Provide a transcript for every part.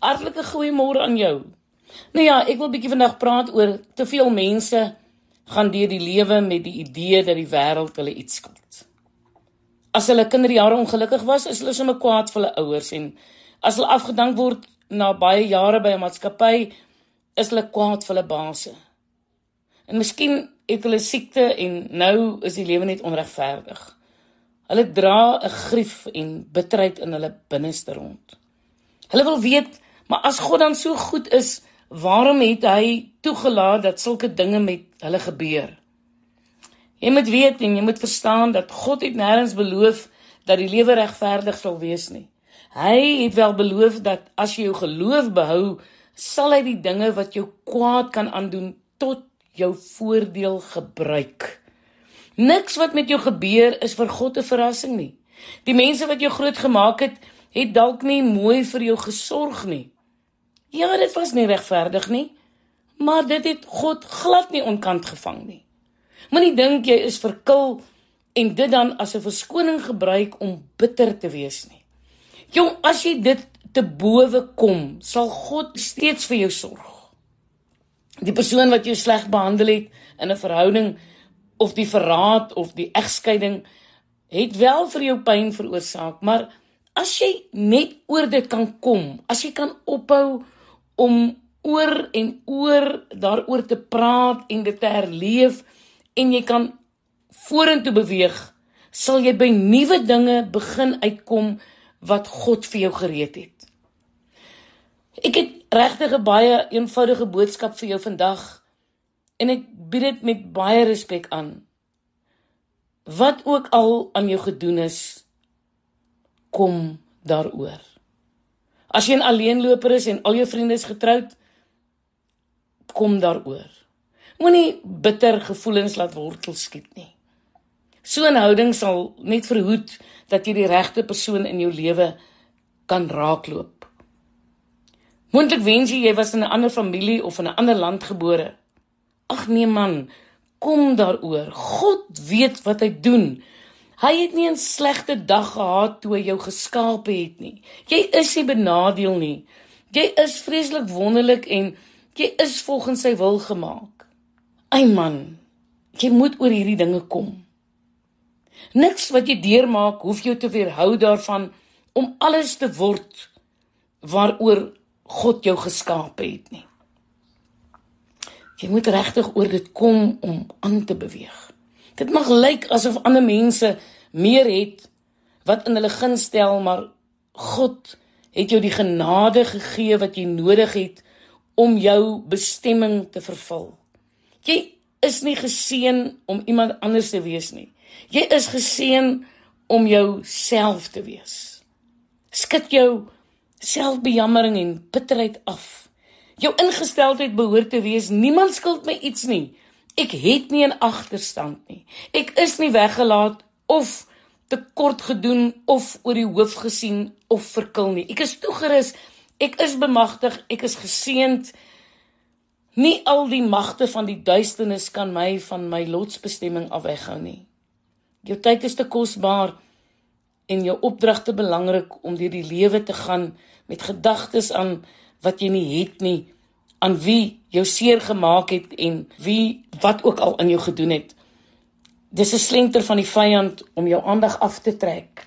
Hartlike goeiemôre aan jou. Nou ja, ek wil bietjie vandag praat oor te veel mense gaan deur die lewe met die idee dat die wêreld hulle iets skuld. As hulle kinderjare ongelukkig was, is hulle sommer kwaad vir hulle ouers en as hulle afgedank word na baie jare by 'n maatskappy, is hulle kwaad vir hulle baase. En miskien het hulle siekte en nou is die lewe net onregverdig. Hulle dra 'n grief en bitterheid in hulle binneste rond. Hulle wil weet, maar as God dan so goed is, waarom het hy toegelaat dat sulke dinge met hulle gebeur? Jy moet weet en jy moet verstaan dat God het nêrens beloof dat die lewe regverdig sal wees nie. Hy het wel beloof dat as jy jou geloof behou, sal hy die dinge wat jou kwaad kan aandoen tot jou voordeel gebruik. Niks wat met jou gebeur is vir God 'n verrassing nie. Die mense wat jou groot gemaak het, het dalk nie mooi vir jou gesorg nie. Ja, dit was nie regverdig nie, maar dit het God glad nie onkant gevang nie. Moenie dink jy is verkil en dit dan as 'n verskoning gebruik om bitter te wees nie. Jong, as jy dit te bowe kom, sal God steeds vir jou sorg. Die persoon wat jou sleg behandel het in 'n verhouding of die verraad of die egskeiding het wel vir jou pyn veroorsaak, maar as jy net oor dit kan kom, as jy kan ophou om oor en oor daaroor te praat en dit te herleef en jy kan vorentoe beweeg, sal jy by nuwe dinge begin uitkom wat God vir jou gereed het. Ek het regtig 'n baie eenvoudige boodskap vir jou vandag en ek bied dit met baie respek aan. Wat ook al aan jou gedoen is, kom daaroor. As jy 'n alleenloper is en al jou vriende is getroud, kom daaroor. Moenie bitter gevoelens laat wortel skiet nie. So 'n houding sal net verhoed dat jy die regte persoon in jou lewe kan raakloop. Moontlik wens jy jy was in 'n ander familie of in 'n ander land gebore. Ag nee man, kom daaroor. God weet wat hy doen. Hy het nie 'n slegte dag gehad toe hy jou geskaap het nie. Jy is nie benadeel nie. Jy is vreeslik wonderlik en jy is volgens sy wil gemaak. Ai man, jy moet oor hierdie dinge kom. Niks wat jy deurmaak hoef jou te weerhou daarvan om alles te word waaroor God jou geskaap het nie. Jy moet regtig oor dit kom om aan te beweeg. Dit mag lyk asof ander mense meer het wat in hulle guns stel, maar God het jou die genade gegee wat jy nodig het om jou bestemming te vervul. Jy is nie geseën om iemand anders te wees nie. Jy is geseën om jouself te wees. Skud jou selfbejammering en bitterheid af. Jou ingesteldheid behoort te wees niemand skuld my iets nie. Ek het nie 'n agterstand nie. Ek is nie weggelaat of te kort gedoen of oor die hoof gesien of verkil nie. Ek is toegerus. Ek is bemagtig. Ek is geseënd. Nie al die magte van die duisternis kan my van my lotsbestemming afweghou nie. Jou tyd is te kosbaar en jou opdragte belangrik om deur die lewe te gaan met gedagtes aan wat jy nie het nie aan wie jou seer gemaak het en wie wat ook al aan jou gedoen het. Dis 'n slenter van die vyand om jou aandag af te trek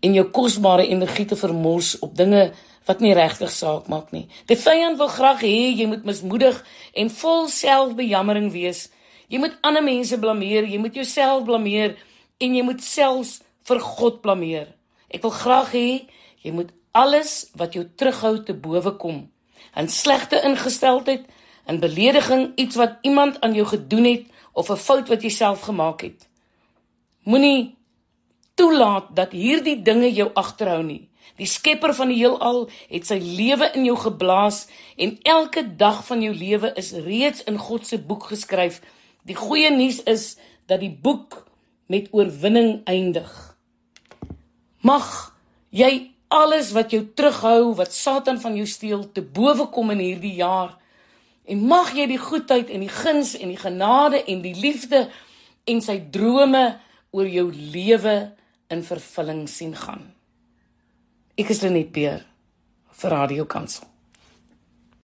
en jou kosbare energie te vermors op dinge wat nie regtig saak maak nie. Die vyand wil graag hê jy moet mismoedig en vol selfbejammering wees. Jy moet ander mense blameer, jy moet jouself blameer en jy moet selfs vir God blameer. Ek wil graag hê jy moet alles wat jou terughou te bowe kom in slegte ingesteldheid, in belediging, iets wat iemand aan jou gedoen het of 'n fout wat jy self gemaak het. Moenie toelaat dat hierdie dinge jou agterhou nie. Die Skepper van die heelal het sy lewe in jou geblaas en elke dag van jou lewe is reeds in God se boek geskryf. Die goeie nuus is dat die boek met oorwinning eindig. Mag jy alles wat jou terughou, wat Satan van jou steel, te bowe kom in hierdie jaar. En mag jy die goedheid en die guns en die genade en die liefde en sy drome oor jou lewe in vervulling sien gaan. Ek is Lenet Beer vir Radio Kansel.